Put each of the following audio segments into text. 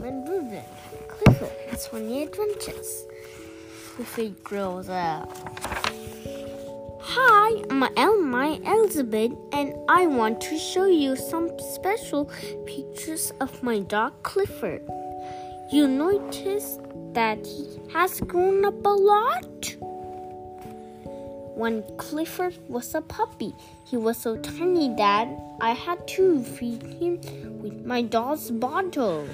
Norman Reuben. Clifford has funny adventures. Clifford grows up. Hi, I'm Emily Elizabeth, and I want to show you some special pictures of my dog Clifford. You notice that he has grown up a lot? When Clifford was a puppy, he was so tiny that I had to feed him with my doll's bottle.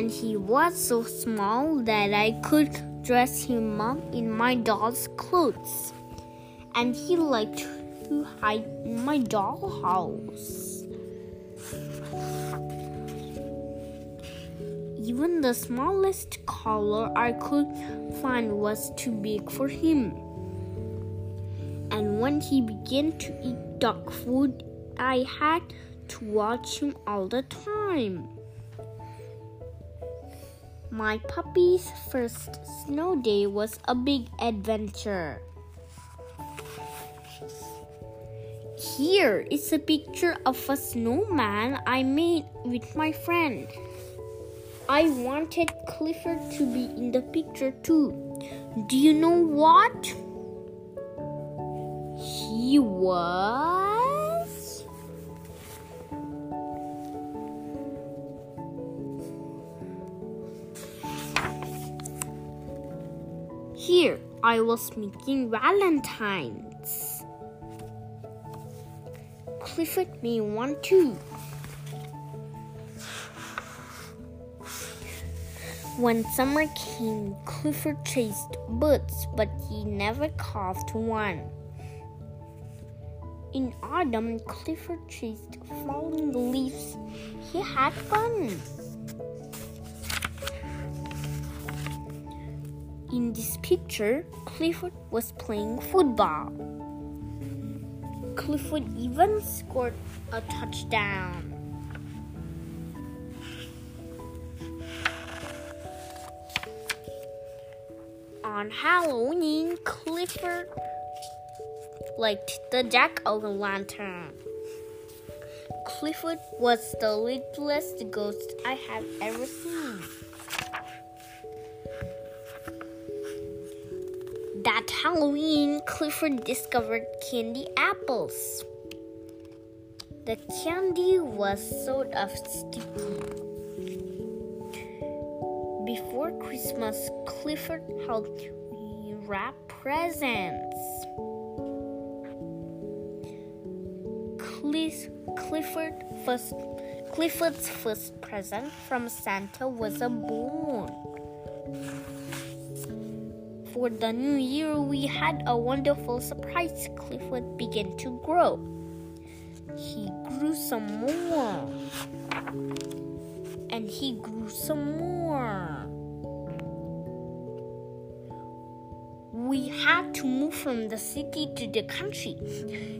And he was so small that I could dress him up in my doll's clothes. And he liked to hide in my dollhouse. Even the smallest collar I could find was too big for him. And when he began to eat dog food, I had to watch him all the time. My puppy's first snow day was a big adventure. Here is a picture of a snowman I made with my friend. I wanted Clifford to be in the picture too. Do you know what? He was. I was making Valentine's. Clifford may want too. When summer came, Clifford chased birds, but he never caught one. In autumn, Clifford chased falling leaves. He had fun. In this picture, Clifford was playing football. Clifford even scored a touchdown. On Halloween, Clifford liked the jack o' lantern. Clifford was the littlest ghost I have ever seen. That Halloween, Clifford discovered candy apples. The candy was sort of sticky. Before Christmas, Clifford helped wrap presents. Clifford first, Clifford's first present from Santa was a bone. For the new year, we had a wonderful surprise. Clifford began to grow. He grew some more. And he grew some more. we had to move from the city to the country.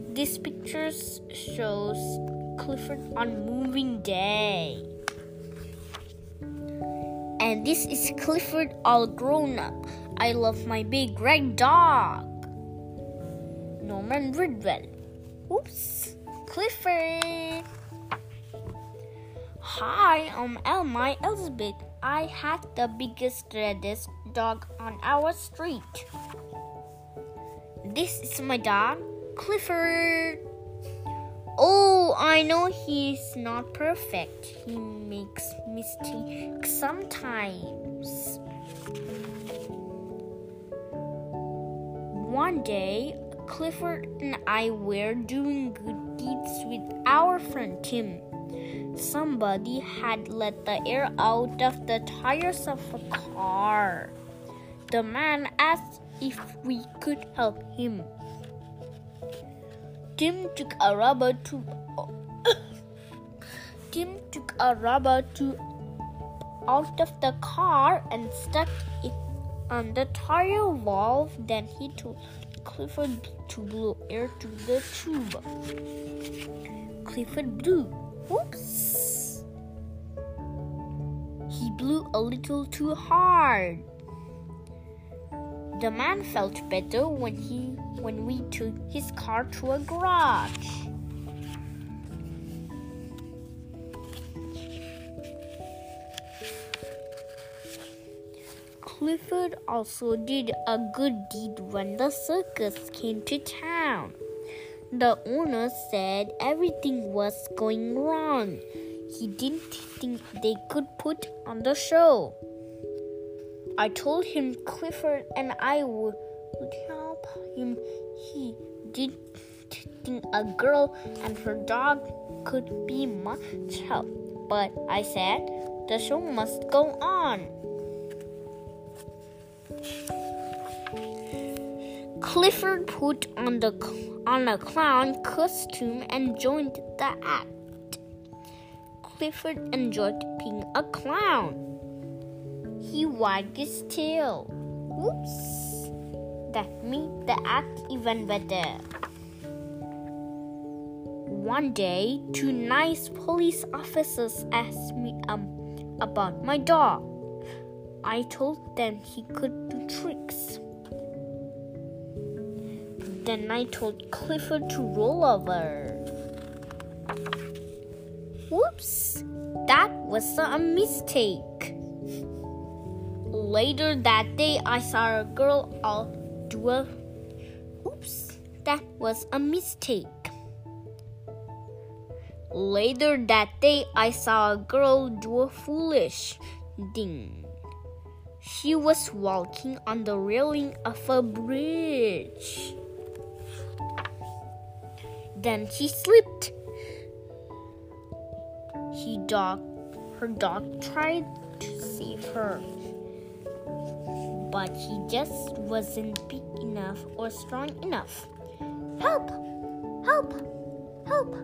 This picture shows Clifford on moving day. And this is Clifford all grown up. I love my big red dog. Norman Bridwell. Oops, Clifford. Hi, I'm Emily Elizabeth. I had the biggest, reddest dog on our street. This is my dog, Clifford. Oh, I know he's not perfect. He makes mistakes sometimes. One day, Clifford and I were doing good deeds with our friend Tim. Somebody had let the air out of the tires of a car. The man asked if we could help him. Tim took a rubber tube. Tim took a rubber tube out of the car and stuck it on the tire valve. Then he told Clifford to blow air to the tube. Clifford blew. Oops! He blew a little too hard. The man felt better when he when we took his car to a garage. Clifford also did a good deed when the circus came to town. The owner said everything was going wrong. He didn't think they could put on the show. I told him Clifford and I would, help him. He didn't think a girl and her dog could be much help. But I said the show must go on. Clifford put on the on a clown costume and joined the act. Clifford enjoyed being a clown. He wagged his tail. Whoops! That made the act even better. One day, two nice police officers asked me um, about my dog. I told them he could do tricks. Then I told Clifford to roll over. Whoops! That was a mistake. Later that day, I saw a girl do a. Oops! That was a mistake. Later that day, I saw a girl do a foolish thing. She was walking on the railing of a bridge. Then she slipped. He dog, her dog tried to save her, but he just wasn't big enough or strong enough. Help! Help! Help!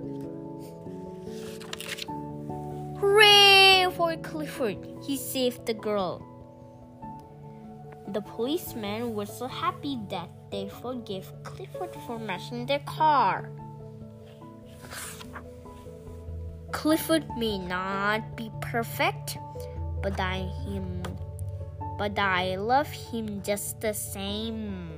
Hooray for Clifford! He saved the girl. The policemen were so happy that they forgave Clifford for mashing their car. Clifford may not be perfect, but I him but I love him just the same.